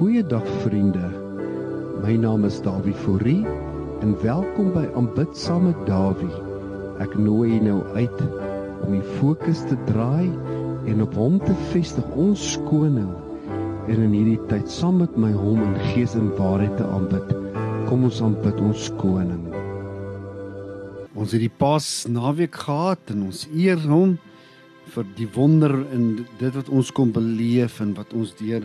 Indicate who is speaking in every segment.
Speaker 1: Goeiedag vriende. My naam is Dawie Fourie en welkom by Aanbid saam met Dawie. Ek nooi jou nou uit om die fokus te draai en op hom te vestig, ons koning. En in hierdie tyd saam met my hom in gees en waarheid te aanbid. Kom ons aanbid ons koning. Ons het die Pas naweek gehad en ons eer hom vir die wonder en dit wat ons kom beleef en wat ons deur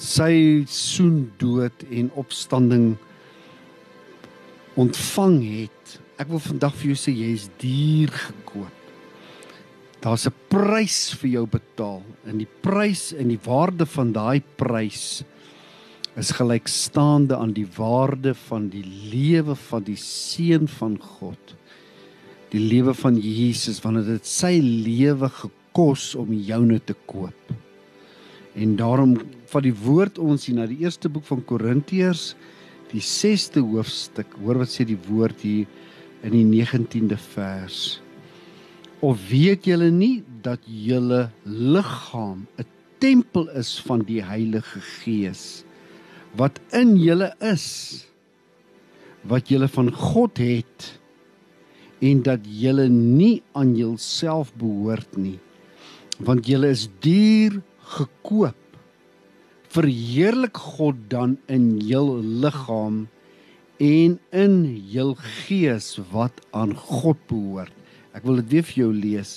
Speaker 1: sy soen dood en opstanding ontvang het. Ek wil vandag vir jou sê jy is duur gekoop. Daar's 'n prys vir jou betaal en die prys en die waarde van daai prys is gelykstaande aan die waarde van die lewe van die seun van God. Die lewe van Jesus wanneer dit sy lewe gekos om joune te koop. En daarom vat die woord ons hier na die eerste boek van Korintiërs, die 6ste hoofstuk. Hoor wat sê die woord hier in die 19de vers. Of weet julle nie dat julle liggaam 'n tempel is van die Heilige Gees wat in julle is wat julle van God het en dat julle nie aan julself behoort nie want julle is duur gekoop verheerlik God dan in jul liggaam en in jul gees wat aan God behoort. Ek wil dit weer vir jou lees.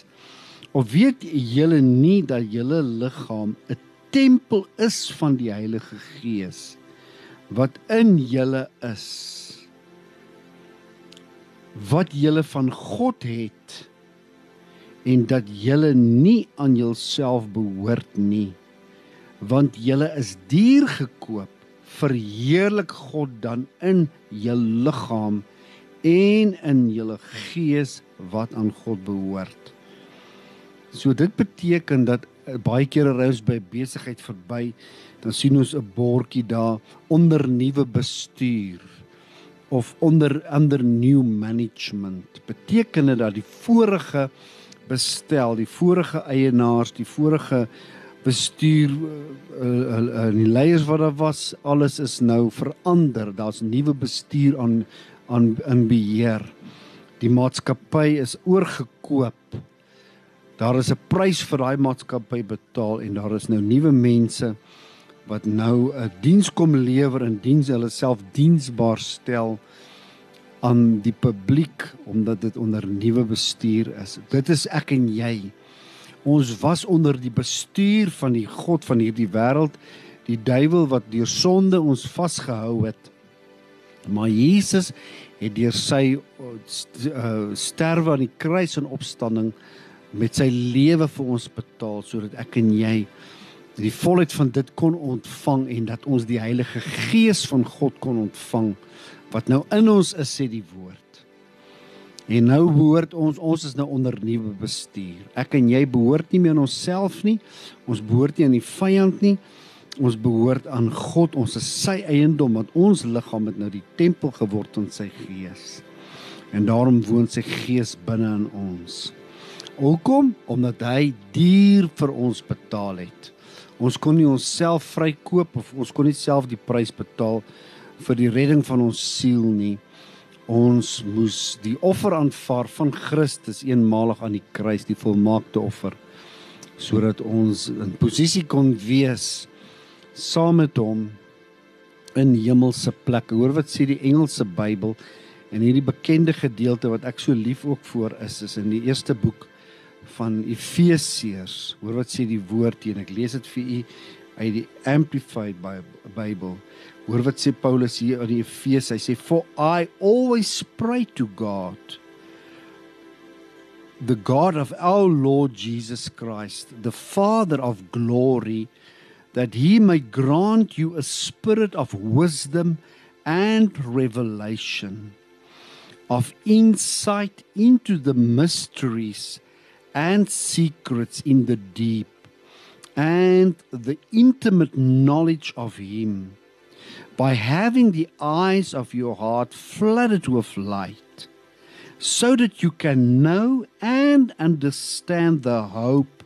Speaker 1: Of weet julle nie dat julle liggaam 'n tempel is van die Heilige Gees wat in julle is? Wat julle van God het en dat julle nie aan julself behoort nie want julle is duur gekoop verheerlik God dan in julle liggaam en in julle gees wat aan God behoort. So dit beteken dat eh, baie kere ry ons by besigheid verby, dan sien ons 'n bordjie daar onder nuwe bestuur of onder ander new management. Beteken dit dat die vorige bestel, die vorige eienaars, die vorige uh, uh, uh, die leiers wat daar was, alles is nou verander. Daar's nuwe bestuur aan aan in beheer. Die maatskappy is oorgekoop. Daar is 'n prys vir daai maatskappy betaal en daar is nou nuwe mense wat nou 'n diens kom lewer en diens hulle self diensbaar stel aan die publiek omdat dit onder nuwe bestuur is. Dit is ek en jy. Ons was onder die bestuur van die god van hierdie wêreld, die duiwel wat deur sonde ons vasgehou het. Maar Jesus het deur sy uh, sterwe aan die kruis en opstanding met sy lewe vir ons betaal sodat ek en jy die volheid van dit kon ontvang en dat ons die Heilige Gees van God kon ontvang wat nou in ons is sê die woord. En nou behoort ons ons is nou onder nuwe bestuur. Ek en jy behoort nie meer aan onsself nie. Ons behoort nie aan die vyand nie. Ons behoort aan God. Ons is sy eiendom want ons liggaam het nou die tempel geword van sy gees. En daarom woon sy gees binne in ons. Hoekom? Omdat hy duur vir ons betaal het. Ons kon nie onsself vrykoop of ons kon nie self die prys betaal vir die redding van ons siel nie ons moes die offer aanvaar van Christus eenmalig aan die kruis die volmaakte offer sodat ons in posisie kon wees saam met hom in hemelse plekke. Hoor wat sê die Engelse Bybel? En hierdie bekende gedeelte wat ek so lief ook voor is is in die eerste boek van Efesiërs. Hoor wat sê die woord hier? En ek lees dit vir u uit die amplified Bible Hoor wat sê Paulus hier in Efese. Hy sê for I always pray to God the God of our Lord Jesus Christ, the Father of glory, that he may grant you a spirit of wisdom and revelation, of insight into the mysteries and secrets in the deep, and the intimate knowledge of him by having the eyes of your heart flooded with light, so that you can know and understand the hope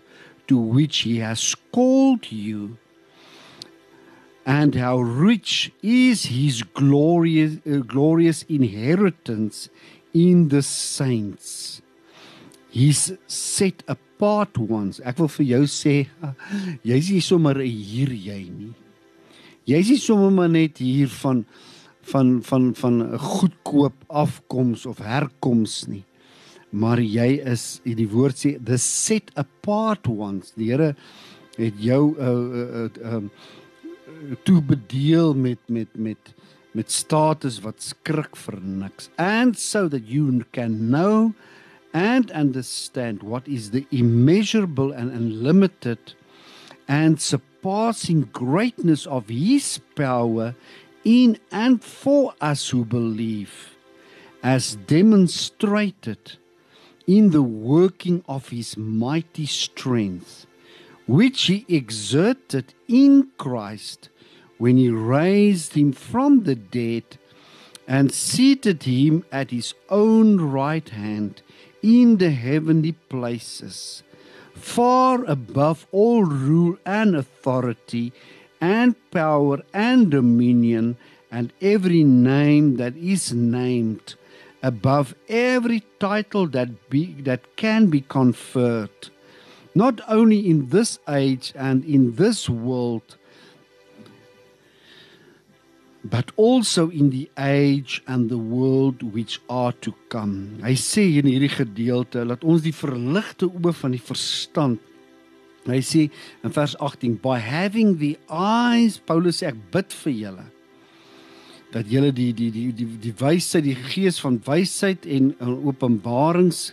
Speaker 1: to which He has called you, and how rich is his glorious uh, glorious inheritance in the saints. He's set apart ones. Ek wil vir jou sê jy's nie sommer hier jy nie jy's nie sommer maar net hier van van van van 'n goedkoop afkoms of herkoms nie maar jy is die woord sê the set apart ones. Die Here het jou uh uh, uh um toe bedeel met met met met status wat skrik vir niks. And so that you can know and understand what is the immeasurable and unlimited and surpassing greatness of his power in and for us who believe as demonstrated in the working of his mighty strength which he exerted in Christ when he raised him from the dead and seated him at his own right hand in the heavenly places, far above all rule and authority and power and dominion and every name that is named above every title that be that can be conferred not only in this age and in this world, but also in the age and the world which are to come. Hy sê in hierdie gedeelte dat ons die verligte oë van die verstand. Hy sê in vers 18 by having the eyes Paulus sê ek bid vir julle dat julle die die die die die wysheid die gees van wysheid en openbarings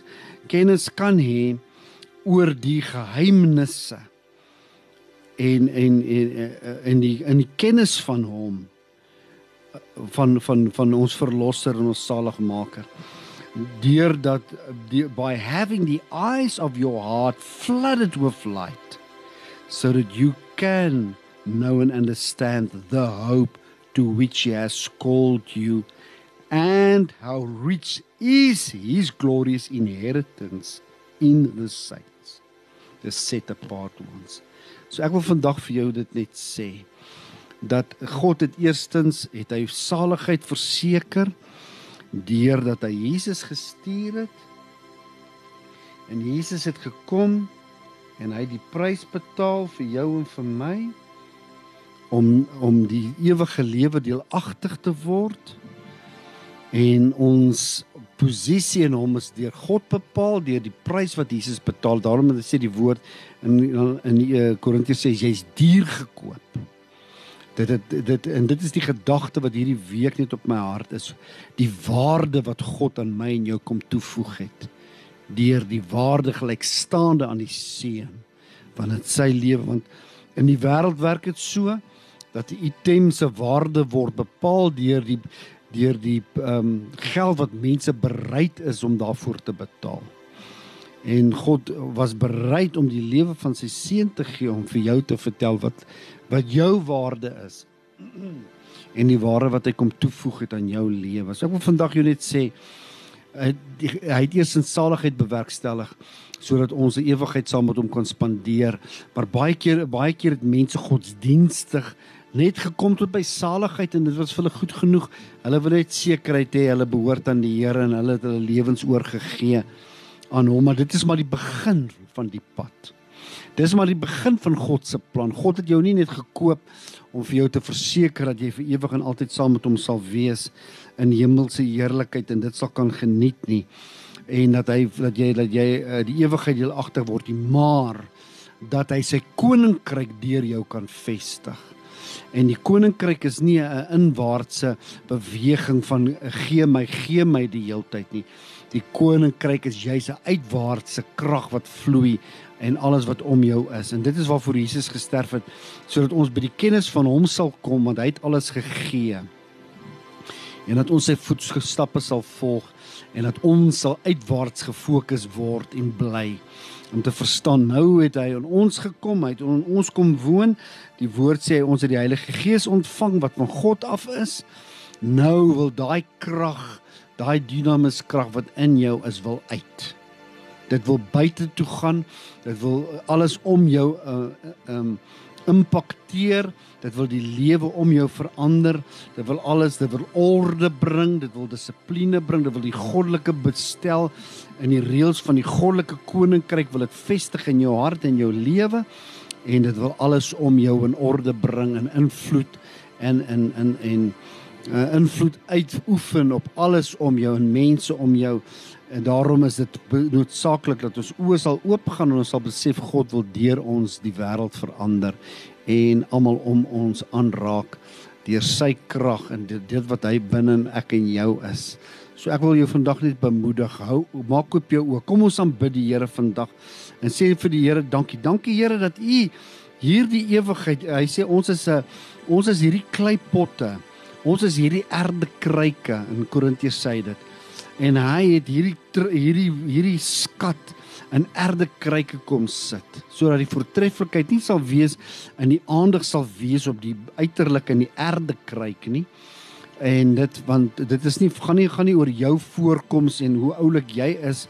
Speaker 1: kennis kan hê oor die geheimnisse en en en in die in die kennis van hom van van van ons verlosser en ons saligmaker. Deur dat die, by having the eyes of your heart flooded with light so that you can know and understand the hope to which he has called you and how rich is his glorious inheritance in the saints. The set apart ones. So ek wil vandag vir jou dit net sê dat God het eerstens het hy saligheid verseker deurdat hy Jesus gestuur het. En Jesus het gekom en hy het die prys betaal vir jou en vir my om om die ewige lewe deelagtig te word en ons posisie in hom is deur God bepaal deur die prys wat Jesus betaal. Daarom het hy sê die woord in in die uh, Korintiërs sê jy's duur gekoop. Dit dit dit en dit is die gedagte wat hierdie week net op my hart is. Die waarde wat God aan my en jou kom toevoeg het deur die waarde gelykstaande aan die seun van dit sy lewe want in die wêreld werk dit so dat die item se waarde word bepaal deur die deur die ehm um, geld wat mense bereid is om daarvoor te betaal. En God was bereid om die lewe van sy seun te gee om vir jou te vertel wat wat jou waarde is. En die waarde wat hy kom toevoeg het aan jou lewe. So ek wil vandag jou net sê hy hy het eers in saligheid bewerkstellig sodat ons 'n ewigheid saam met hom kan spandeer. Maar baie keer baie keer het mense godsdienstig net gekom tot by saligheid en dit was vir hulle goed genoeg. Hulle wil net sekerheid hê hulle behoort aan die Here en hulle het hulle lewens oorgegee aan hom, maar dit is maar die begin van die pad. Dis maar die begin van God se plan. God het jou nie net gekoop om vir jou te verseker dat jy vir ewig en altyd saam met hom sal wees in hemelse heerlikheid en dit sal kan geniet nie en dat hy dat jy dat jy uh, die ewigheid deel agter word nie, maar dat hy sy koninkryk deur jou kan vestig. En die koninkryk is nie 'n inwaartse beweging van gee my gee my die heeltyd nie. Die koninkryk is juis 'n uitwaartse krag wat vloei en alles wat om jou is. En dit is waarvoor Jesus gesterf het sodat ons by die kennis van hom sal kom want hy het alles gegee. En dat ons sy voetstappe sal volg en dat ons sal uitwaarts gefokus word en bly om te verstaan nou het hy aan ons gekom hy het aan ons kom woon die woord sê ons het die Heilige Gees ontvang wat van God af is nou wil daai krag daai dinamis krag wat in jou is wil uit dit wil buite toe gaan dit wil alles om jou uh um impakteer. Dit wil die lewe om jou verander. Dit wil alles, dit wil orde bring, dit wil dissipline bring, dit wil die goddelike bestel in die reëls van die goddelike koninkryk wil dit vestig in jou hart en jou lewe en dit wil alles om jou in orde bring en invloed en in in en uh, invloed uitoefen op alles om jou en mense om jou en daarom is dit noodsaaklik dat ons oë sal oopgaan en ons sal besef God wil deur ons die wêreld verander en almal om ons aanraak deur sy krag en dit, dit wat hy binne ek en jou is. So ek wil jou vandag net bemoedig. Hou maak oop jou oë. Kom ons aanbid die Here vandag en sê vir die Here dankie. Dankie Here dat U hierdie ewigheid. Hy sê ons is 'n ons is hierdie kleipotte. Ons is hierdie erdekruike in Korintiërs sê dit en hy het hierdie hierdie hierdie skat in erdekruike kom sit sodat die voortreffelikheid nie sal wees in die aandag sal wees op die uiterlik in die erdekruik nie. En dit want dit is nie gaan nie gaan nie oor jou voorkoms en hoe oulik jy is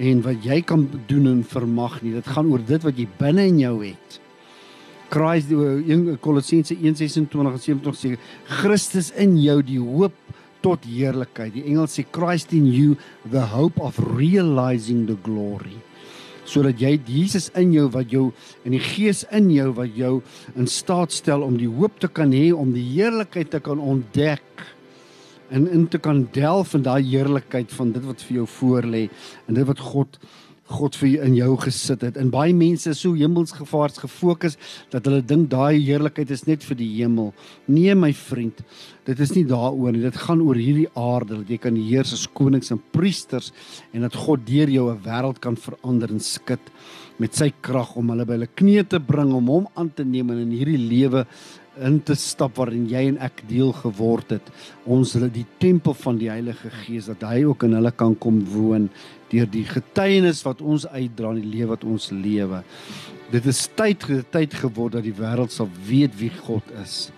Speaker 1: en wat jy kan doen en vermag nie. Dit gaan oor dit wat jy binne in jou het. Christus in Kolossense 1:26-27 sê Christus in jou die hoop tot heerlikheid. Die Engels sê Christ in you the hope of realizing the glory. Sodat jy Jesus in jou wat jou in die gees in jou wat jou in staat stel om die hoop te kan hê om die heerlikheid te kan ontdek en in te kan delf in daai heerlikheid van dit wat vir jou voorlê en dit wat God God vir in jou gesit het. En baie mense is so hemelsgevaars gefokus dat hulle dink daai heerlikheid is net vir die hemel. Nee my vriend, dit is nie daaroor nie. Dit gaan oor hierdie aarde dat jy kan heers as konings en priesters en dat God deur jou 'n wêreld kan verander en skud met sy krag om hulle by hulle knieë te bring om hom aan te neem en in hierdie lewe in te stap waarin jy en ek deel geword het. Ons hulle die tempel van die Heilige Gees dat hy ook in hulle kan kom woon deur die getuienis wat ons uitdra in die lewe wat ons lewe. Dit is tyd tyd geword dat die wêreld sal weet wie God is.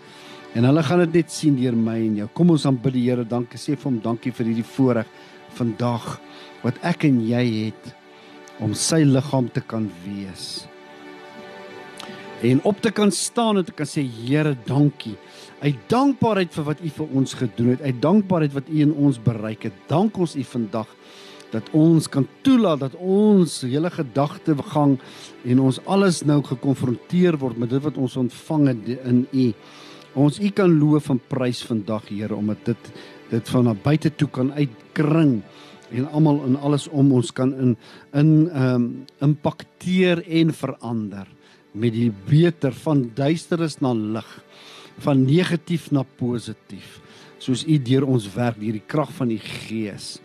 Speaker 1: En hulle gaan dit net sien deur my en jou. Kom ons aanbid die Here. Dankie sê vir hom dankie vir hierdie voorreg vandag wat ek en jy het om sy liggaam te kan wees. En op te kan staan en te kan sê Here, dankie. Uit dankbaarheid vir wat U vir ons gedoen het, uit dankbaarheid wat U in ons bereik het. Dank ons U vandag dat ons kan toelaat dat ons hele gedagtegang en ons alles nou gekonfronteer word met dit wat ons ontvang het in U. Ons U kan loof en prys vandag Here omdat dit dit van na buite toe kan uitkring en almal en alles om ons kan in in ehm um, impakteer en verander met die beter van duisternis na lig van negatief na positief soos u deur ons werk deur die krag van die gees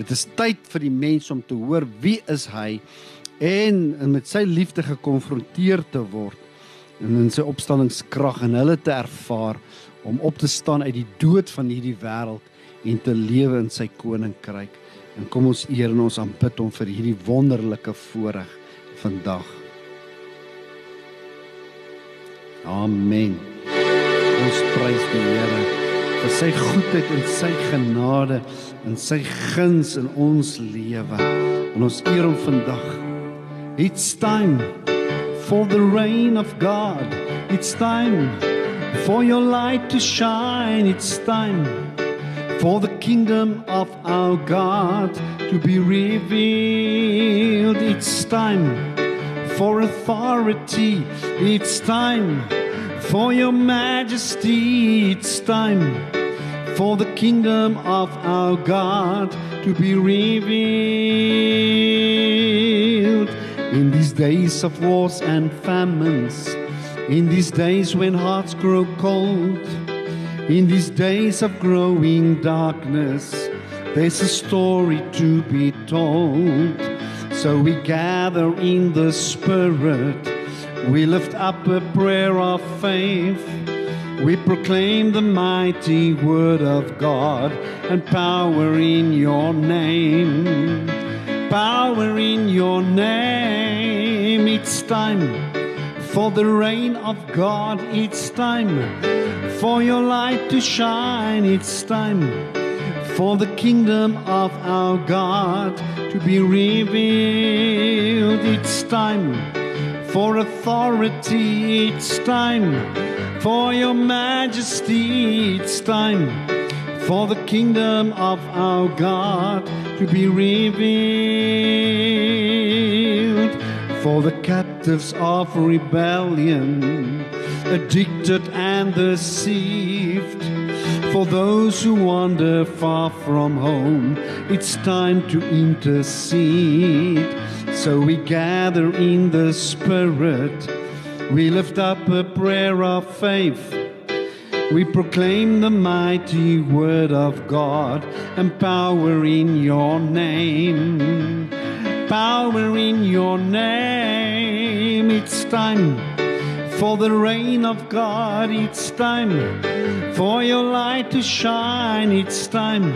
Speaker 1: Dit is tyd vir die mens om te hoor wie is hy en, en met sy liefde gekonfronteer te word en in sy opstandingskrag en hulle te ervaar om op te staan uit die dood van hierdie wêreld en te lewe in sy koninkryk. En kom ons eer en ons aanbid hom vir hierdie wonderlike voorreg vandag. Amen. Ons prys die Here vir sy goedheid en sy genade en sy guns in ons lewe. En ons eer hom vandag. It's time for the reign of God. It's time for your light to shine. It's time for the kingdom of our God to be revealed. It's time for authority. It's time for your majesty. It's time for the kingdom of our God to be revealed. In these days of wars and famines, in these days when hearts grow cold, in these days of growing darkness, there's a story to be told. So we gather in the Spirit we lift up a prayer of faith. We proclaim the mighty word of God and power in your name. Power in your name. It's time for the reign of God. It's time for your light to shine. It's time for the kingdom of our God to be revealed. It's time for authority, it's time for your majesty, it's time for the kingdom of our God to be revealed. For the captives of rebellion, addicted and deceived. For those who wander far from home, it's time to intercede. So we gather in the Spirit, we lift up a prayer of faith. We proclaim the mighty word of God and power in your name. Power in your name. It's time for the reign of God. It's time for your light to shine. It's time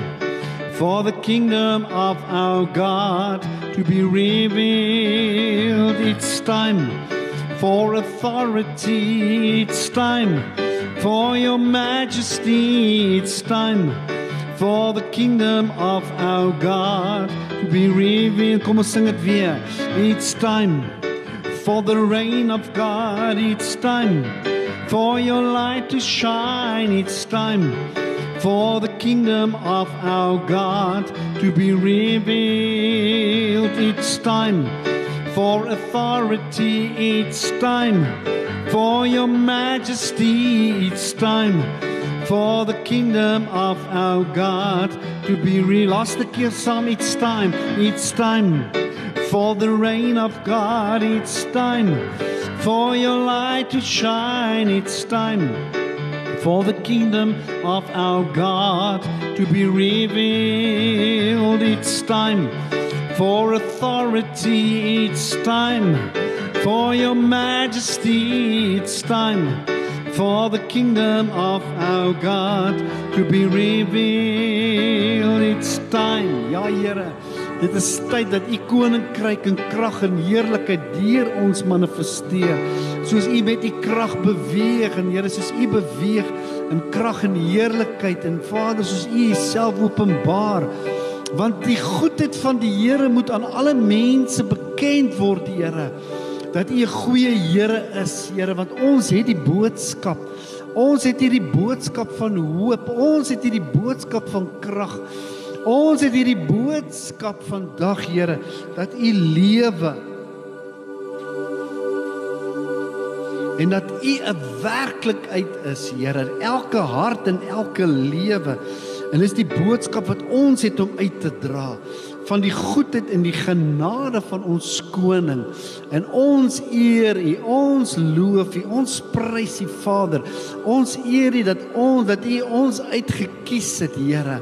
Speaker 1: for the kingdom of our God to be revealed. It's time for authority. It's time for your majesty. It's time for the kingdom of our God to be revealed. Kom ons sing dit. It's time for the reign of God. It's time for your light to shine. It's time for the kingdom of our God to be revealed. It's time for authority. It's time for your majesty. It's time for the kingdom of our God to be real. Laaste keer saam, it's time. It's time for the reign of God. It's time for your light to shine. It's time for the kingdom of our God to be revealed. It's time for authority. It's time for your majesty. It's time for the kingdom of our God to be revealed. It's time. Ja, Here. Dit is tyd dat u koninkryk in krag en heerlikheid deur ons manifesteer. Soos u met u krag beweeg en Here, soos u beweeg in krag en heerlikheid en Vader, soos u self openbaar. Want die goedheid van die Here moet aan alle mense bekend word, Here. Dat u 'n goeie Here is, Here, want ons het die boodskap. Ons het hierdie boodskap van hoop. Ons het hierdie boodskap van krag. Ons het hierdie boodskap vandag, Here, dat U lewe en dat U 'n werklikheid is, Here, in elke hart en elke lewe. En dis die boodskap wat ons het om uit te dra van die goedheid en die genade van ons koning. En ons eer U, ons loof U, ons prys U Vader. Ons eer U dat ons dat U ons uitgekies het, Here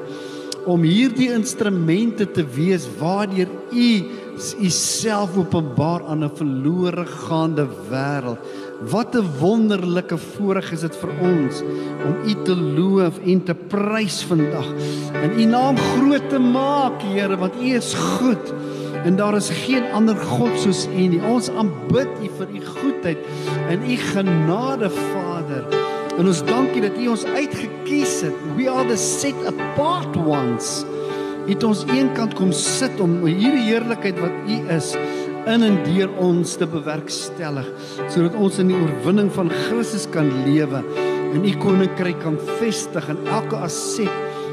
Speaker 1: om hierdie instrumente te wees waardeur u u self openbaar aan 'n verlore gaande wêreld. Wat 'n wonderlike voorreg is dit vir ons om u te loof en te prys vandag en u naam groot te maak, Here, want u is goed en daar is geen ander god soos u nie. Ons aanbid u vir u goedheid en u genade, Vader. En ons dankie dat U ons uitgekies het. We are the set apart ones. U het ons eenkant kom sit om hierdie heerlikheid wat U is in en deur ons te bewerkstellig sodat ons in die oorwinning van Christus kan lewe en U koninkryk kan vestig in elke aset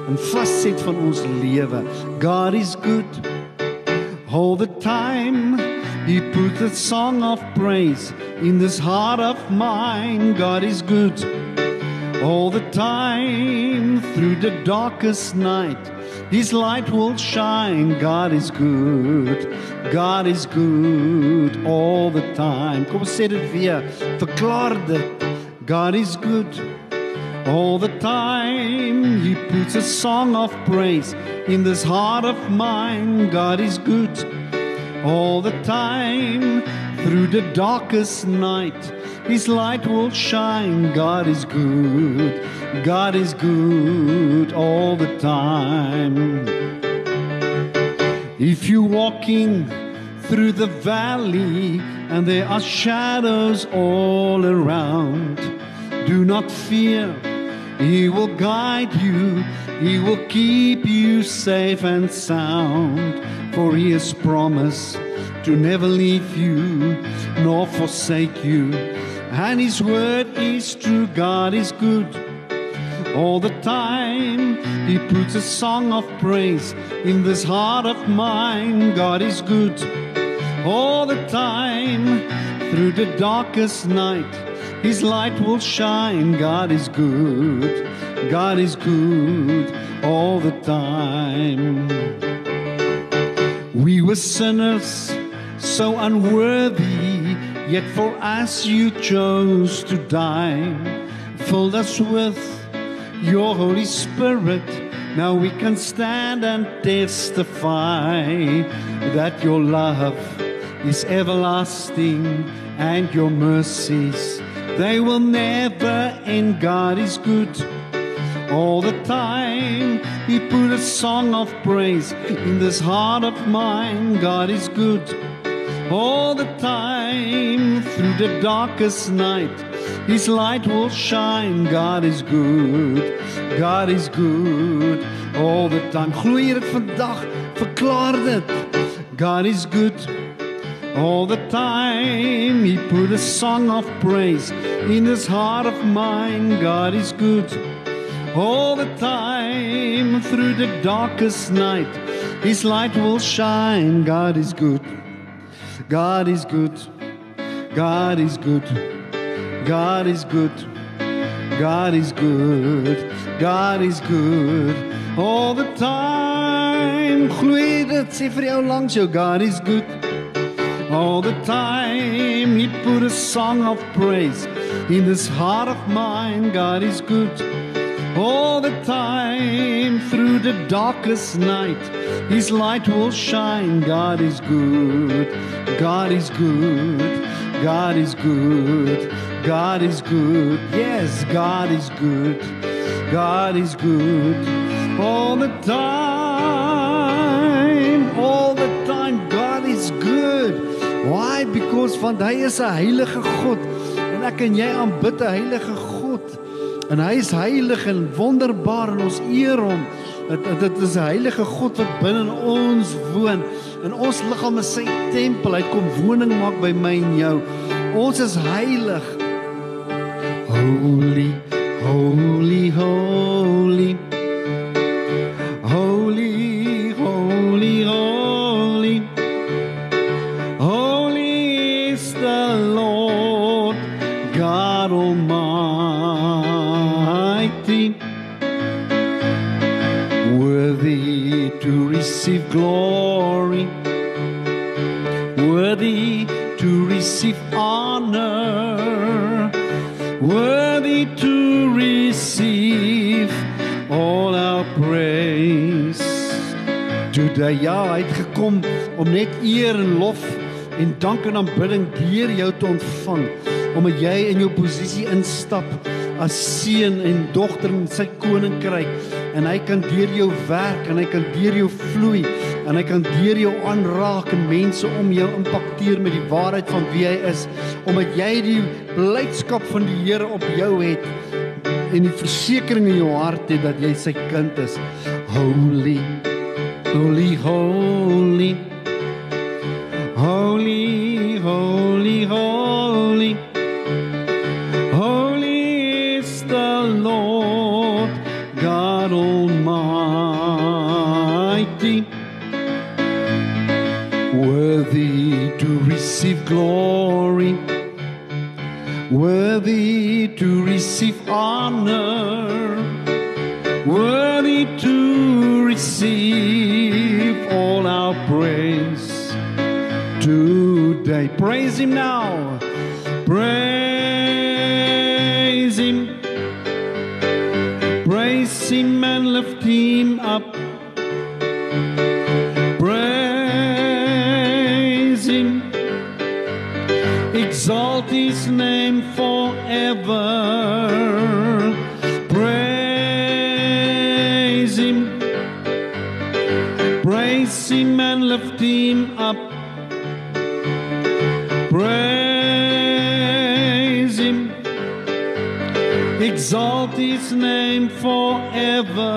Speaker 1: en fasset van ons lewe. God is good all the time. He put a song of praise in this heart of mine. God is good all the time through the darkest night. His light will shine. God is good. God is good all the time. Kom sê dit weer. Verklaar dit. God is good all the time. He puts a song of praise in this heart of mine. God is good all the time through the darkest night. His light will shine. God is good. God is good all the time. If you're walking through the valley and there are shadows all around, do not fear, He will guide you, He will keep you safe and sound. For He has promised to never leave you nor forsake you. And His word is true, God is good. All the time, He puts a song of praise in this heart of mine. God is good. All the time, through the darkest night, His light will shine. God is good. God is good all the time. We were sinners, so unworthy, yet for us you chose to die. Filled us with your Holy Spirit. Now we can stand and testify that your love is everlasting and your mercies they will never end. God is good all the time. He put a song of praise in this heart of mine. God is good all the time through the darkest night. His light will shine. God is good. God is good all the time. Glo jy dit vandag? Verklaar dit. God is good all the time. He put a song of praise in this heart of mine. God is good all the time through the darkest night. His light will shine. God is good. God is good. God is good. God is good. God is good. God is good all the time. Glo jy dit? Sê vir jou langs jou God is good. All the time he put a song of praise in this heart of mine. God is good all the time through the darkest night. His light will shine. God is good. God is good. God is good. God is good. Yes, God is good. God is good all the time. All the time. God is good. Why? Because want hy is 'n heilige God en ek en jy aanbid 'n heilige God. En hy is heilig en wonderbaar en ons eer hom. Dit dit is 'n heilige God wat binne in ons woon. En ons liggaam is sy tempel. Hy kom woning maak by my en jou. Ons is heilig. Holy, holy, holy. Glory, worthy to receive honor, worthy to receive all our praise. Today, ja, hy het gekom om net eer en lof en dank en aanbidding deur jou te ontvang, omdat jy in jou posisie instap as seun en dogter in sy koninkryk. En hy kan deur jou werk en hy kan deur jou vloei en hy kan deur jou aanraak en mense om jou impakteer met die waarheid van wie hy is omdat jy die blydskap van die Here op jou het en die versekering in jou hart het dat jy sy kind is. Holy holy holy. Holy holy holy receive glory worthy to receive honor, worthy to receive all our praise today. Praise Him now. Praise his name forever. Praise him, praise him and lift him up. Praise him, exalt his name forever.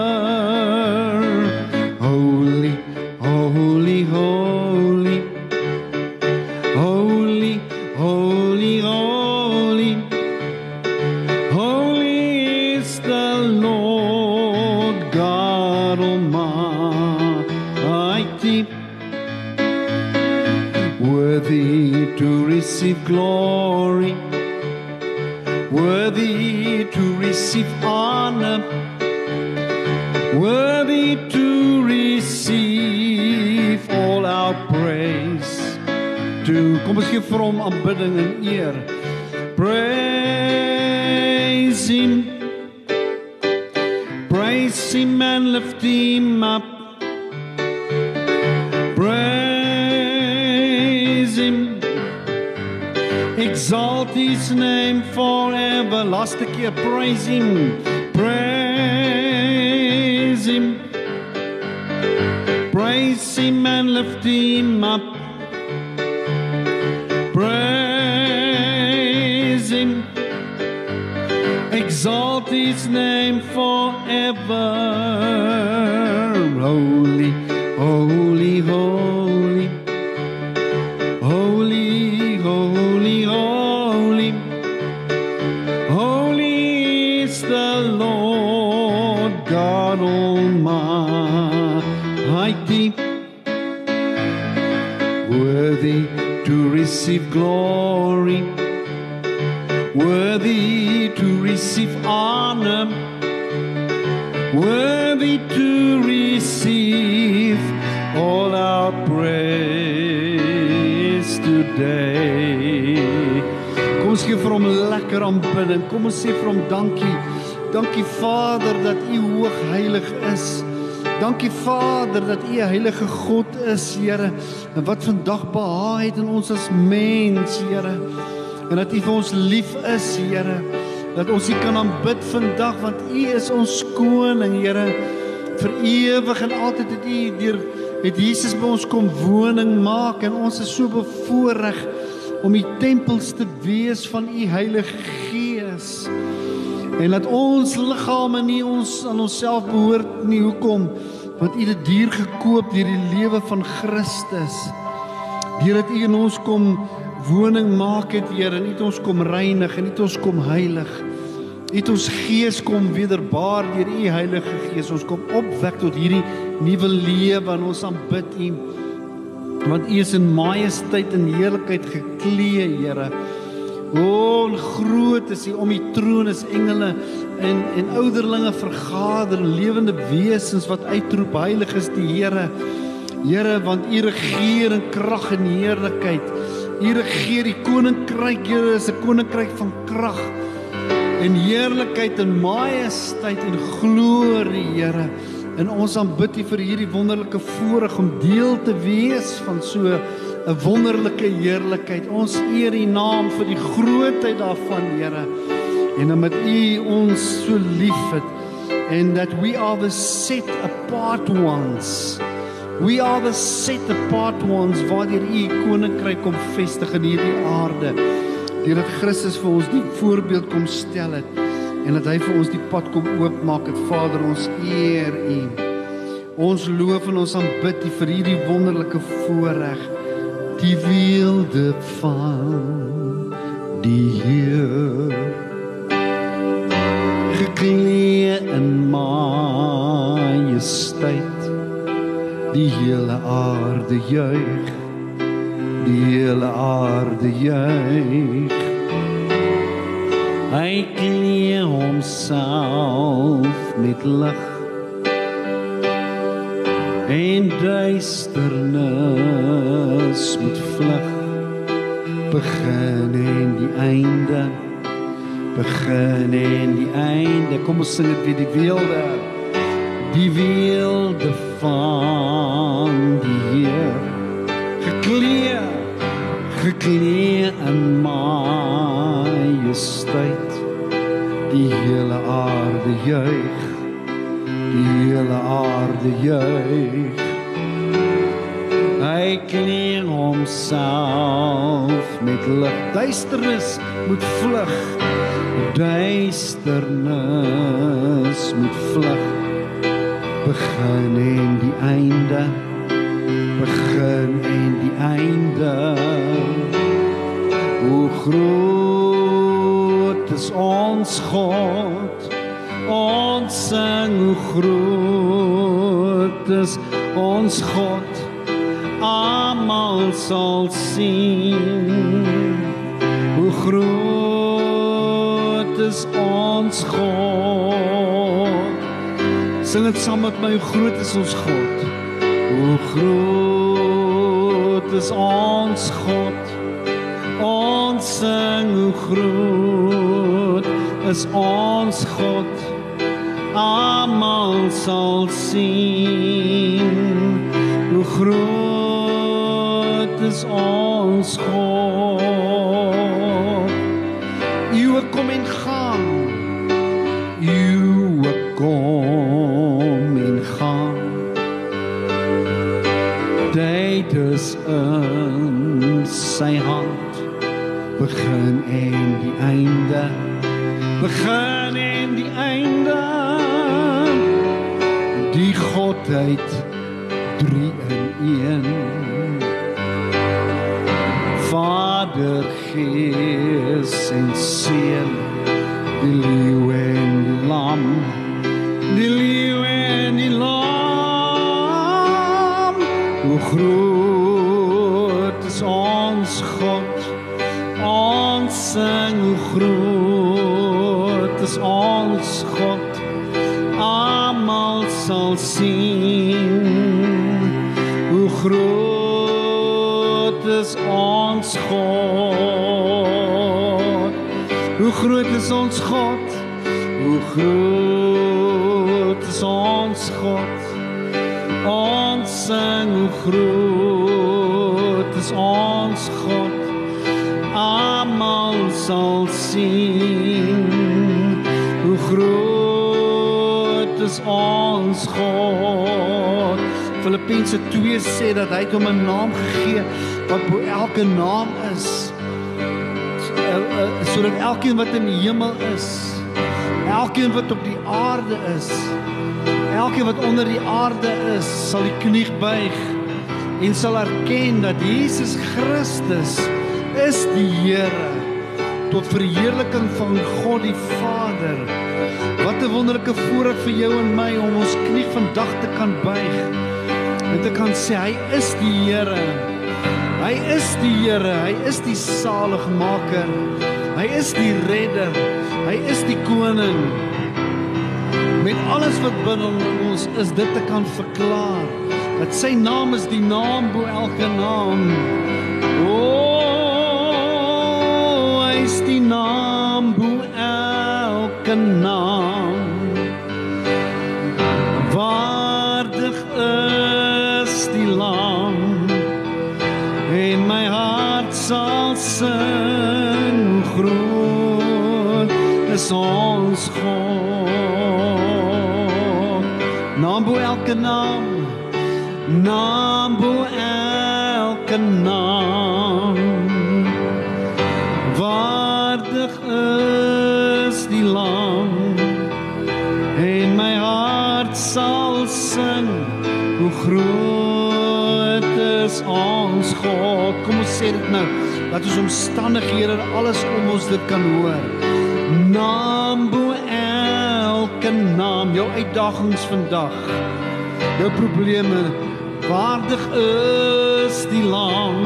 Speaker 1: Receive honor, worthy to receive all our praise. To kom ons gee vir hom aanbidding en eer. Praise him. Praise him and lift him up. His name forever. Laaste keer praise him. Praise him. Praise him and lift him up. Praise him. Exalt his name forever. Worthy to receive honor, worthy to receive all our praise today. Kom ons gee vir hom lekker aanbidding. Kom ons sê vir hom dankie. Dankie Vader dat U hoog heilig is. Dankie Vader dat U 'n heilige God is, Here. En wat vandag behaag het in ons as mens, Here. En dat U vir ons lief is, Here. Dat ons U kan aanbid vandag want U is ons koning, Here. Vir ewig en altyd het U deur het Jesus by ons kom woning maak en ons is so bevoorreg om die tempels te wees van U Heilige Gees. En dat ons liggame nie ons aan onsself behoort nie. Hoekom? Want U het duur gekoop deur die lewe van Christus. Deurdat U in ons kom woning maak het, Here, en U het ons kom reinig en U het ons kom heilig. U het ons gees kom wederbaar deur U Heilige Gees. Ons kom opwek tot hierdie nuwe lewe en ons aanbid U. Want U is in majesteit en heerlikheid geklee, Here. O, en groot is U om U troon is engele en en ouderlinge vergader, lewende wesens wat uitroep heilig is die Here. Here, want U regeer in krag en heerlikheid. U regeer die koninkryk, Here, is 'n koninkryk van krag en heerlikheid en majesteit en glorie, Here. En ons aanbid U vir hierdie wonderlike voorreg om deel te wees van so 'n wonderlike heerlikheid. Ons eer U naam vir die grootheid daarvan, Here. En omdat U ons so liefhet and that we are the set apart ones. We are the set apart ones waardeur U koninkryk kom vestig in hierdie aarde. Deurdat Christus vir ons die voorbeeld kom stel het en dat hy vir ons die pad kom oopmaak het. Vader, ons eer U. Ons loof en ons aanbid U vir hierdie wonderlike voorreg. Die wilde van die Heer geklee in majesteit die hele aarde juig. Die hele aarde juig. Hy klee homself met lig en duisternis moet vlug. Begin en die einde. Begin en die einde. Kom ons sing dit weer die wilde die wilde van die Heer geklee geklee in majesteit. Die hele aarde juig die hele aarde juig. Hy klee homself met lig duisternis moet vlug duisternis moet vlug begin en die einde. Begin en die einde. Hoe groot is ons God. Ons sing hoe groot is ons God. Almal sal sien. Hoe groot is ons God sing dit saam met my groot is ons God. Hoe groot is ons God. Ons sing hoe groot is ons God. Almal sal sien hoe groot is ons God begin en die einde die godheid 3 in 1 ons God. Hoe groot is ons God? Hoe groot is ons God? Ons sing hoe groot is ons God? Almal sal sien hoe groot is ons God. Filippense 2 sê dat hy hom 'n naam gegee wat bo elke naam is sodat elkeen wat in die hemel is elkeen wat op die aarde is elkeen wat onder die aarde is sal die knie buig en sal erken dat Jesus Christus is die Here tot verheerliking van God die Vader. Wat 'n wonderlike voorreg vir jou en my om ons knie vandag te kan buig en te kan sê hy is die Here. Hy is die Here, hy is die saligmaker. Hy is die redder. Hy is die koning. Met alles wat binne ons is dit te kan verklaar dat sy naam is die naam bo elke naam. O, hy is die naam bo elke naam. Sing hoe groot is ons God. Naam bo elke naam naam bo elke naam. Waardig is die lam en my hart sal sing hoe groot is ons God? Kom ons sê dit nou dat ons omstandighede alles om ons dit kan hoor. Naam bo elke naam jou uitdagings vandag. Jou probleme waardig is die lam.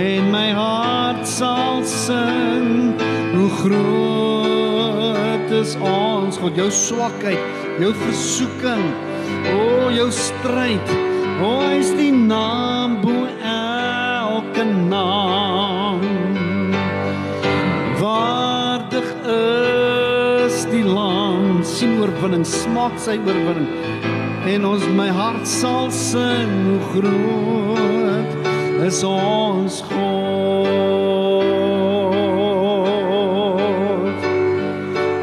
Speaker 1: En my hart sal sing hoe groot is ons God. Jou swakheid jou versoeking o jou stryd o is die naam bo naam. Waardig is die lam sien oorwinning smaak sy oorwinning. En ons my hart sal sing hoe groot is ons God.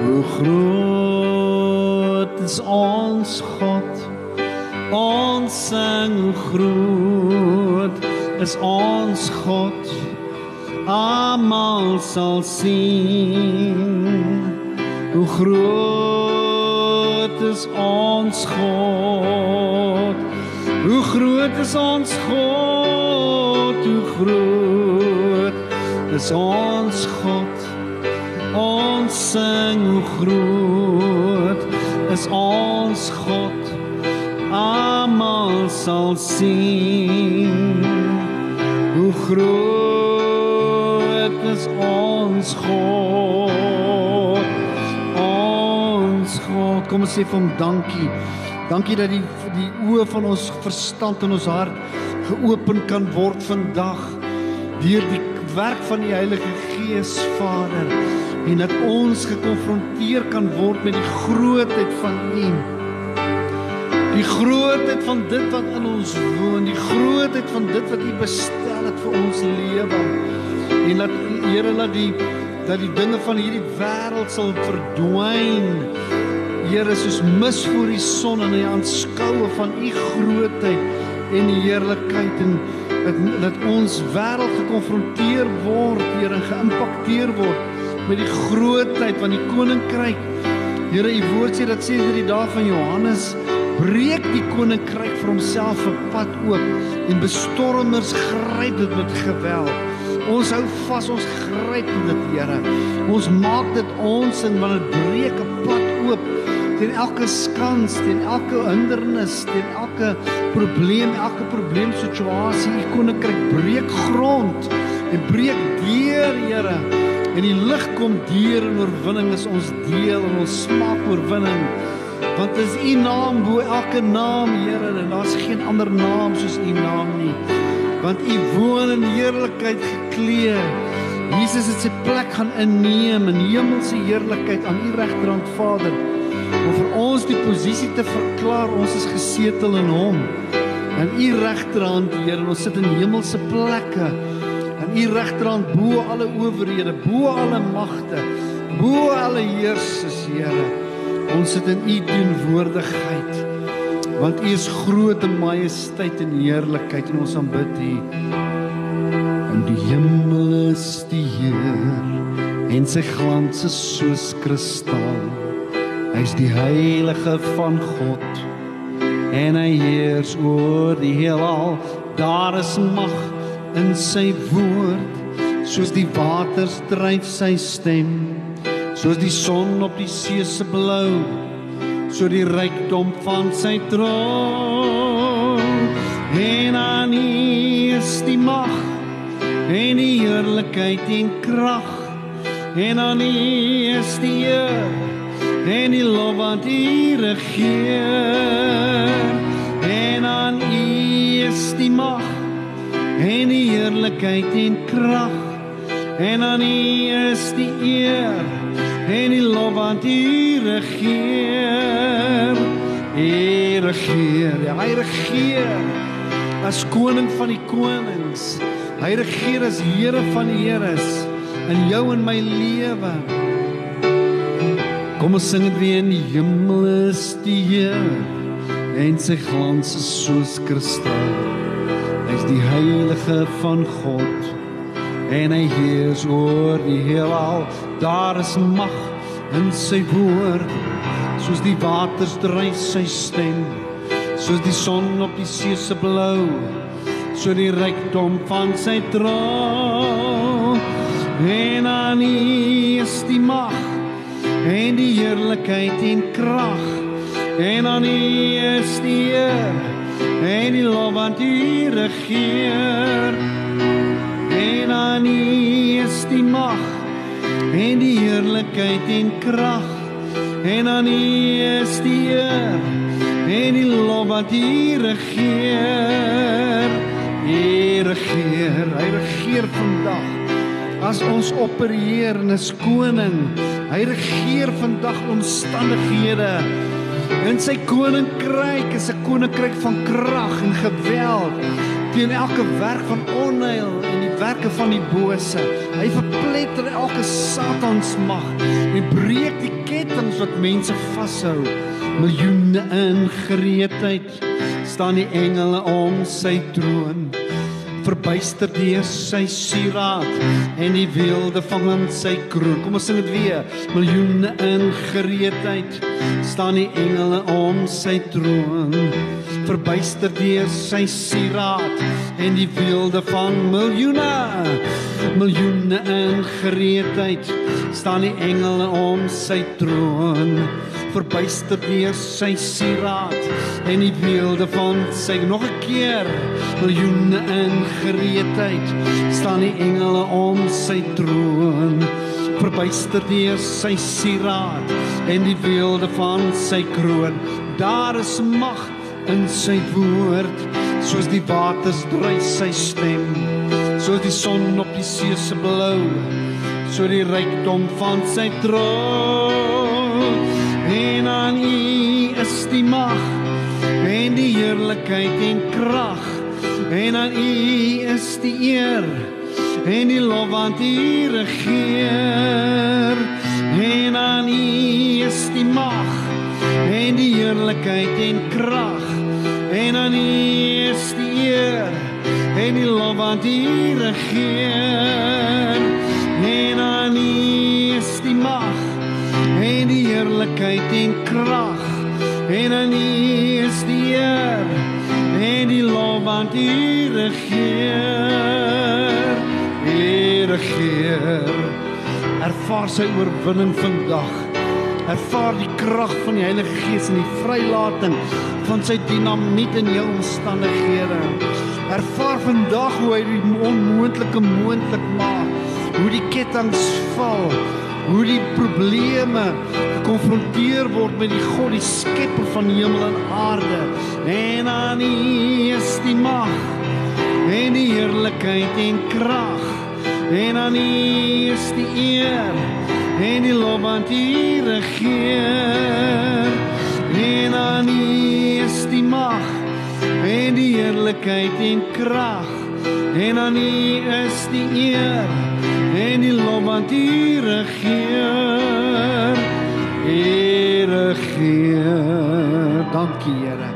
Speaker 1: Hoe groot is ons God? Ons sing hoe groot is ons God. Almal sal sien hoe groot is ons God. Hoe groot is ons God? Hoe groot is ons God? Ons sing hoe groot is ons God. Almal sal sien groot is ons God. Ons God. Kom ons sê vir hom dankie. Dankie dat die die oë van ons verstand en ons hart geopen kan word vandag deur die werk van die Heilige Gees Vader en dat ons gekonfronteer kan word met die grootheid van U. Die grootheid van dit wat in ons woon, die grootheid van dit wat U het vir ons lewe. En laat Here laat die dat die dinge van hierdie wêreld sal verdwyn. Here, soos mis voor die son en die aanskoue van U grootheid en die heerlikheid en dat dat ons wêreld gekonfronteer word, Here, geïmpakteer word met die grootheid van die koninkryk. Here, U woord sê dat sê dit die dag van Johannes breek die koninkryk vir homself 'n pad oop en bestormers gryp dit met geweld. Ons hou vas, ons gryp dit, Here. Ons maak dit ons en wanneer dit breek 'n pad oop teen elke skans, teen elke hindernis, teen elke probleem, elke probleemsituasie, u koninkryk breek grond en breek deur, Here. En die lig kom deur en oorwinning is ons deel en ons smaak oorwinning want is u naam bo elke naam Here en daar's geen ander naam soos u naam nie. Want u woon in heerlikheid geklee Jesus het sy plek gaan inneem in hemelse heerlikheid aan u regterhand Vader om vir ons die posisie te verklaar. Ons is gesetel in hom in u regterhand Here ons sit in hemelse plekke in u regterhand bo alle owerhede bo alle magte bo alle heersers Here Ons sit in u teenwoordigheid. Want u is groot in majesteit en heerlikheid en ons aanbid u. In die hemel is die Heer en sy glans is soos kristal. Hy's die heilige van God en hy heers oor die heelal. Daar is mag in sy woord, soos die waters dryf sy stem soos die son op die see se blou so die rykdom van sy troon. En aan is die mag en die heerlikheid en krag. En aan is die eer en die lof wat u regeer. En aan is die mag en die heerlikheid en krag. En aan is die eer en die lof aan U regeer. U regeer, ja, hy regeer as koning van die konings. Hy regeer as Here van die Heres in jou en my lewe. Kom ons sing dit weer in die hemel is die Heer en sy glans is soos kristal. Hy's die heilige van God en hy heers oor die heelal. Daar is mag in sy woord, soos die waters dryf sy stem, soos die son op die see se blou, so die rykdom van sy troon. En aan is die mag en die heerlikheid en krag. En aan is die eer en die lof aan die regeer en aan U is die mag en die heerlikheid en krag en aan U is die eer en die lof wat U regeer. U regeer hy regeer vandag as ons opereer in 'n koning. Hy regeer vandag omstandighede. In sy koninkryk is 'n koninkryk van krag en geweld teen elke werk van onheil en die werke van die bose. Hy verpletter elke satansmag en breek die kettinge wat mense vashou. Miljoene in gereedheid staan die engele om sy troon. verbuister deur sy sieraad en die weelde van sy kroon. Kom ons sing dit weer. Miljoene in gereedheid staan die engele om sy troon. Verbuister deur sy sieraad en die weelde van miljoene miljoene in gereedheid staan die engele om sy troon. Verbuister deur sy sieraad en die beelde van sy nog 'n keer miljoene in gereedheid staan die engele om sy troon. Verbuister deur sy sieraad en die beelde van sy kroon. Daar is mag in sy woord soos die waters dryf sy stem soos die son op die see se blou so die rykdom van sy troon. En aan u is die mag en die heerlikheid en krag en aan u is die eer en die lof want u regeer. En aan u is die mag en die heerlikheid en krag en aan u is die eer en die lof want u regeer en aan u is die mag en die heerlikheid en krag en aan u is die eer en die lof want u regeer u regeer ervaar sy oorwinning vandag. Ervaar die krag van die Heilige Gees en die vrylating van sy dinamiet in jou omstandighede. Ervaar vandag hoe hy die onmoontlike moontlik maak hoe die kettinge val hoe die probleme gekonfronteer word met die God die skepper van hemel en aarde. En aan U is die mag en die heerlikheid en krag. En aan U is die eer en die lof want U regeer en aan U is die mag en die heerlikheid en krag en aan U is die eer en die lof want U regeer U regeer dankie Here.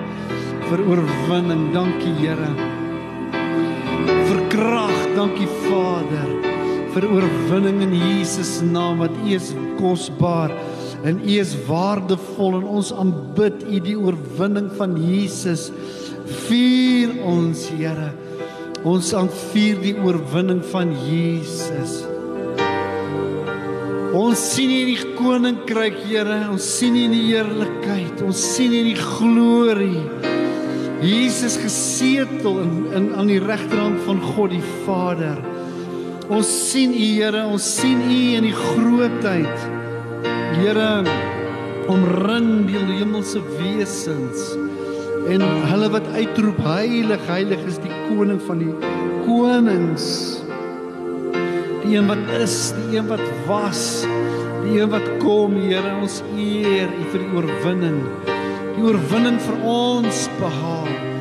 Speaker 1: Vir oorwinning dankie Here vir krag dankie Vader vir oorwinning in Jesus naam wat U is kosbaar en U is waardevol en ons aanbid U die oorwinning van Jesus. Vier ons Here. Ons aanvier die oorwinning van Jesus. Ons sien in die koninkryk Here. Ons sien in die heerlikheid. Ons sien in die glorie. Jesus gesetel in, in aan die regterhand van God die Vader ons sien U Here ons sien U in die grootheid Here omring die hemelse wesens en hulle wat uitroep heilig heilig is die koning van die konings. Die een wat is die een wat was die een wat kom Here ons eer U vir die oorwinning. Die oorwinning vir ons behaal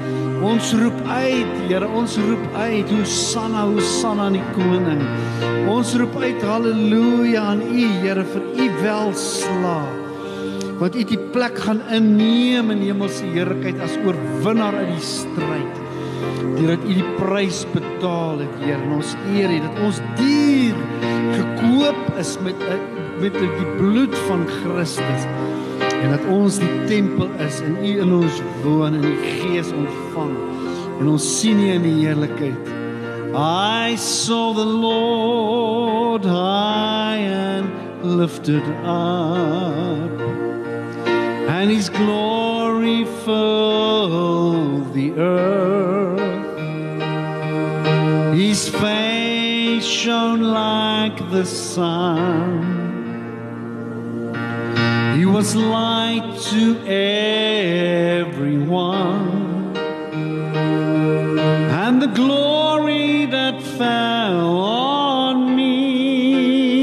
Speaker 1: ons roep uit Here ons roep uit Hosanna Hosanna aan die koning. Ons roep uit haleluja aan U Here vir U welslaag want U het die plek gaan inneem in hemelse heerlikheid as oorwinnaar uit die stryd. Deurdat U die prys betaal het, Heer, en ons eer U dat ons dier gekoop is met met die bloed van Christus en dat ons die tempel is en U in ons woon en die Gees ontvang en ons sien U in die heerlikheid. I saw the Lord high and lifted up and his glory filled the earth. His face shone like the sun. He was light to everyone. And the glory that fell on me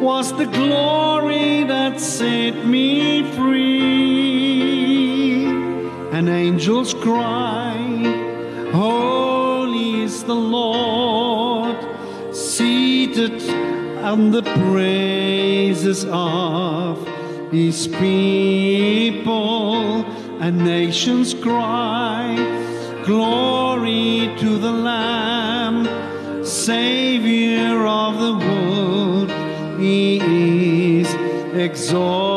Speaker 1: was the glory that set me free. And angels cry, on the praises of his people. And nations cry, Glory to the Lamb, Savior of the world. He is exalted.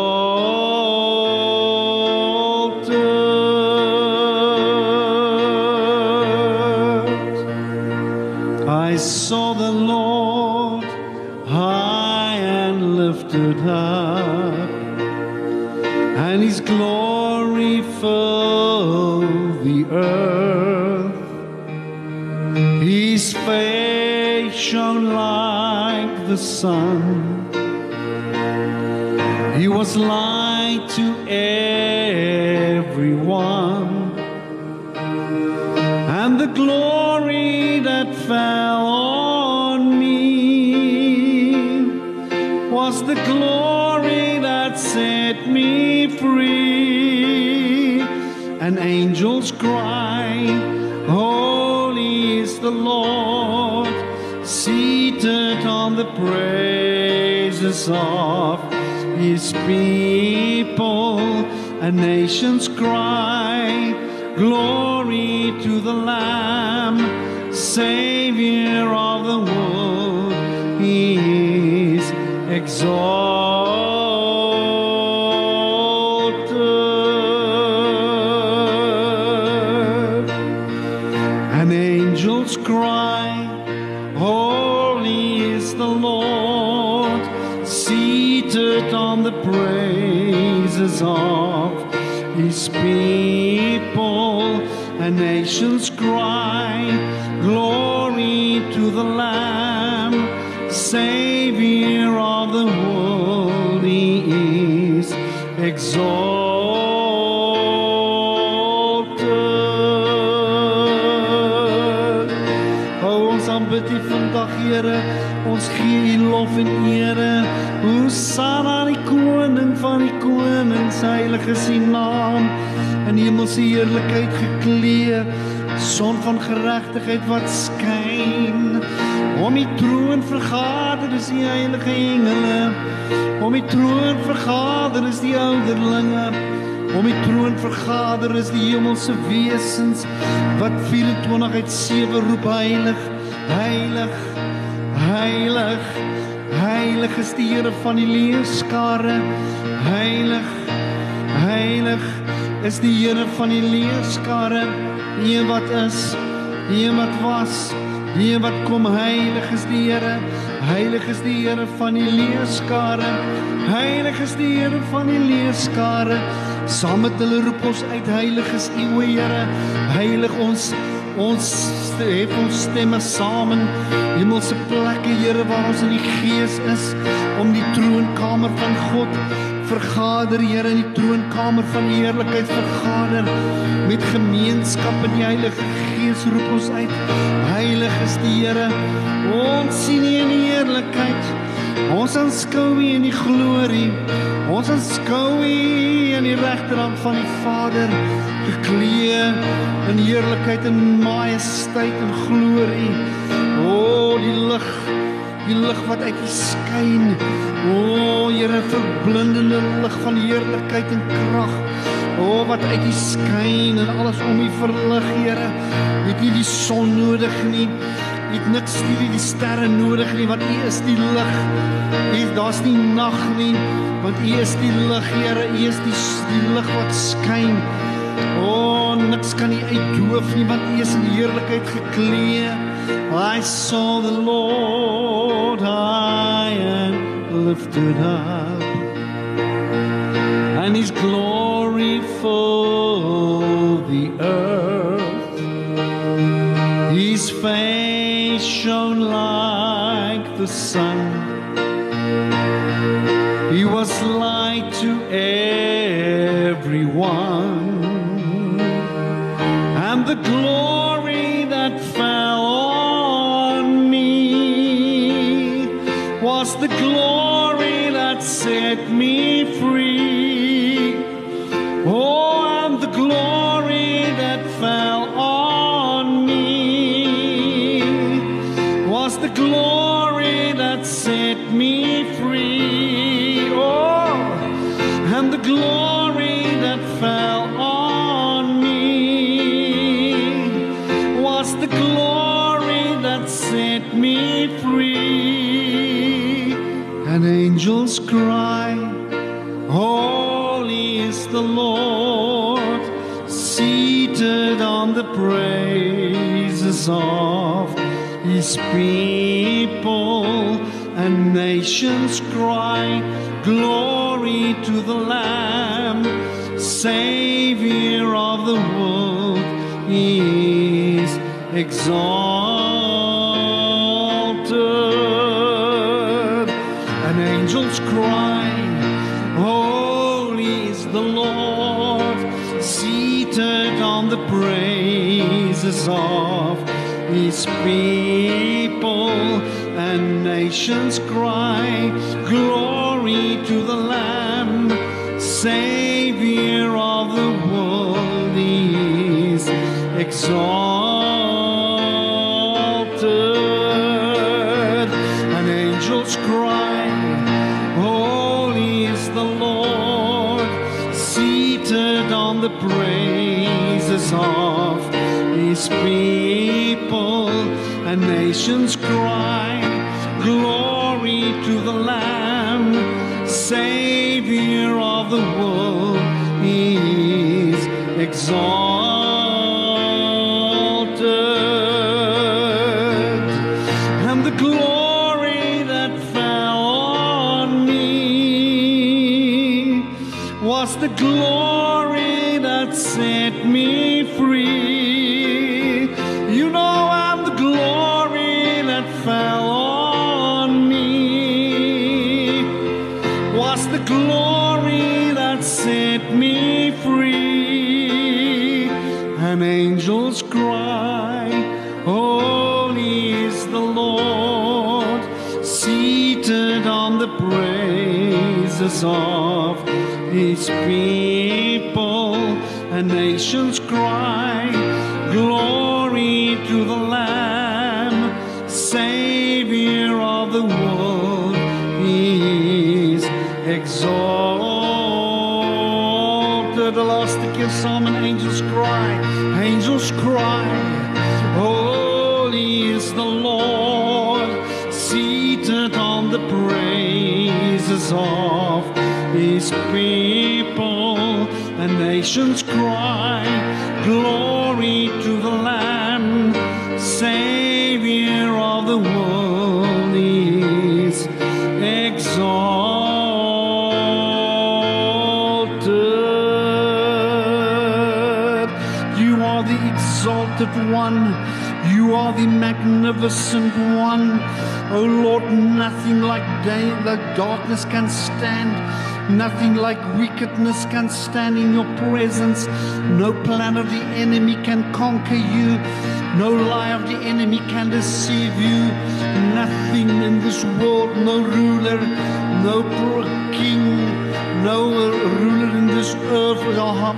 Speaker 1: The sun. He was light to everyone. And the glory that fell on me was the glory that set me free. And angels cry, the praises of his people. And nations cry, Glory to the Lamb, Savior of the world. He is exalted. Praises of his people. And nations cry, Glory to the Lamb, Savior of the world. He is exalted. Here. Ons gee U lof en ere. Hosanna konings, heilig is U naam. In hemelse heerlikheid geklee, son van geregtigheid wat skyn. Om die troon vergader is die heilige engele. Om die troon vergader is die ouderlinge. Om die troon vergader is die hemelse wesens wat 24 uit 7 roep heilig, heilig, heilig. Heilig is die Here van die leerskare. Heilig, heilig is die Here van die leerskare. Die een wat is, die een wat was, die een wat kom. Heilig is die Here. Heilig is die Here van die leerskare. Heilig is die Here van die leerskare. Saam met hulle roep ons uit heilig is U o Here. Heilig ons ons het ons stemme saam in hemelse plekke Here waar ons in die gees is om die troonkamer van God vergader Here in die troonkamer van die heerlikheid vergader. Met gemeenskap in die Heilige Gees roep ons uit. Heilig is die Here. Ons sien U in die heerlikheid. Ons aanskou U in die glorie. Ons aanskou U in die regterhand van die Vader. Geklee in heerlikheid en majesteit en glorie. O die lig die lig wat uit U skyn o Here verblindende lig van heerlikheid en krag o wat uit U skyn en alles om U verlig Here het U die son nodig nie het niks nie die sterre nodig nie want U is die lig. U daar's nie nag nie want U is die lig, Here. U is die die lig wat skyn. O, oh, niks kan U uitdoof nie want U is in heerlikheid geklee. I saw the Lord high and lifted up and his glory filled the earth. His face shone like the sun. He was light to everyone. And the glory people, and nations cry, Glory to the Lamb, Savior of the world, he is exalted. And angels cry, Holy is the Lord, seated on the praises of his people. And nations cry, Glory to the Lamb, Savior of the world, is exalted. And nations cry, Glory to the Lamb, Savior of the world, he is exalted. Magnificent one. Oh Lord, nothing like day, like darkness can stand. Nothing like wickedness can stand in your presence. No plan of the enemy can conquer you. No lie of the enemy can deceive you. Nothing in this world, no ruler, no king, no ruler in this earth are,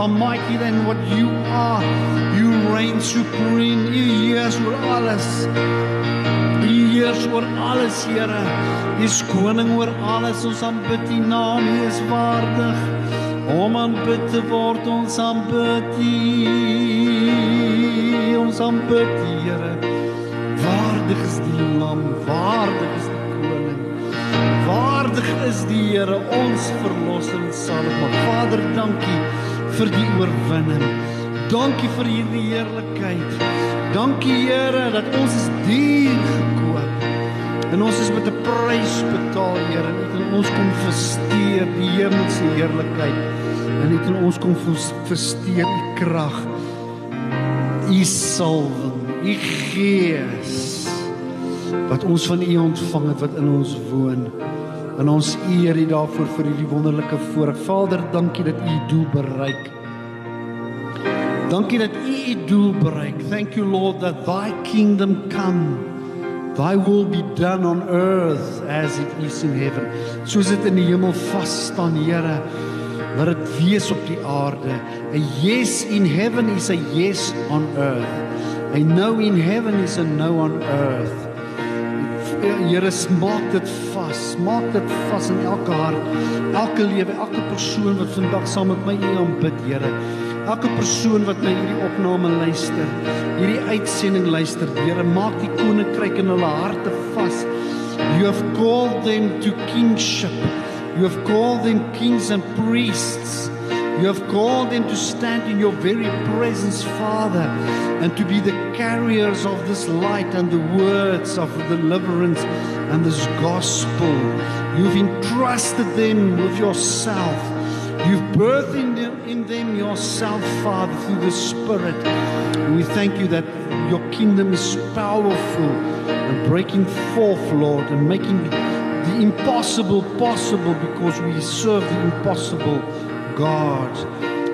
Speaker 1: are mighty than what you are. You reign supreme. U heers oor alles. U heers oor alles, Here. U is koning oor alles. Ons aanbid U naam. U is waardig. Om aanbid te word, ons aanbid U. Ons aanbid U, Here. Waardig is die lam, waardig is die koning. Waardig is die Here, ons verlosser en saligmaker. Vader, dankie vir die oorwinning. Dankie vir hierdie heerlikheid. Dankie Here dat ons is duur gekoop. En ons is met 'n prys betaal, Here. U het in ons kom versteer die hemelse heerlikheid. En U het in ons kom versteer U krag. U salwing, U gees wat ons van U ontvang het wat in ons woon. En ons eer U daarvoor vir hierdie wonderlike voorreg. Vader, dankie dat U doel bereik. Dankie dat U U doel bereik. Thank you Lord that thy kingdom come. Thy will be done on earth as it is in heaven. Soos dit in die hemel vas staan, Here, laat dit wees op die aarde. A yes in heaven is a yes on earth. A no in heaven is a no on earth. Here, maak dit vas. Maak dit vas in elke hart, elke lewe, elke persoon wat vandag saam met my U aanbid, Here. Elke persoon wat na hierdie opname luister, hierdie uitsending luister, Here, maak die koninkryk in hulle harte vas. You have called them to kingship. You have called them kings and priests. You have called them to stand in your very presence, Father, and to be the carriers of this light and the words of deliverance and this gospel. You've entrusted them with yourself. You've birthed in them, in them yourself, Father, through the Spirit. We thank you that your kingdom is powerful and breaking forth, Lord, and making the impossible possible because we serve the impossible God,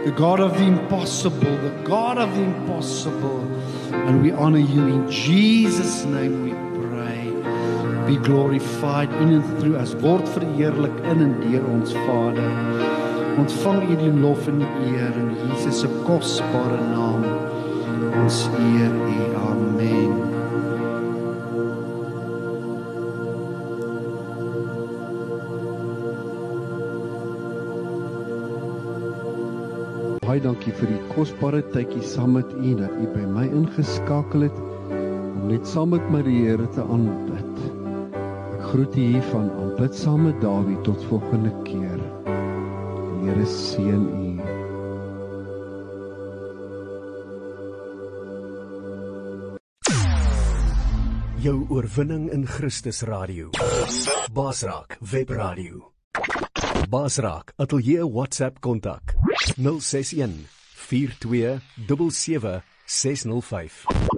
Speaker 1: the God of the impossible, the God of the impossible. And we honor you in Jesus' name we pray. Be glorified in and through us. Word verheerlik in en deur ons. Ontvang U die lof en die eer in Jesus se kosbare naam. Ons eer U. Amen.
Speaker 2: Baie dankie vir die kosbare tydjie saam met u dat u by my ingeskakel het om net saam met my die Here te aanbid. Ek groet u hier van aanbid saam met Dawie tot volgende keer. Here seën u.
Speaker 3: Jou oorwinning in Christus radio. Basraak webradio. Basraak atelier WhatsApp kontak 061 42 77 605.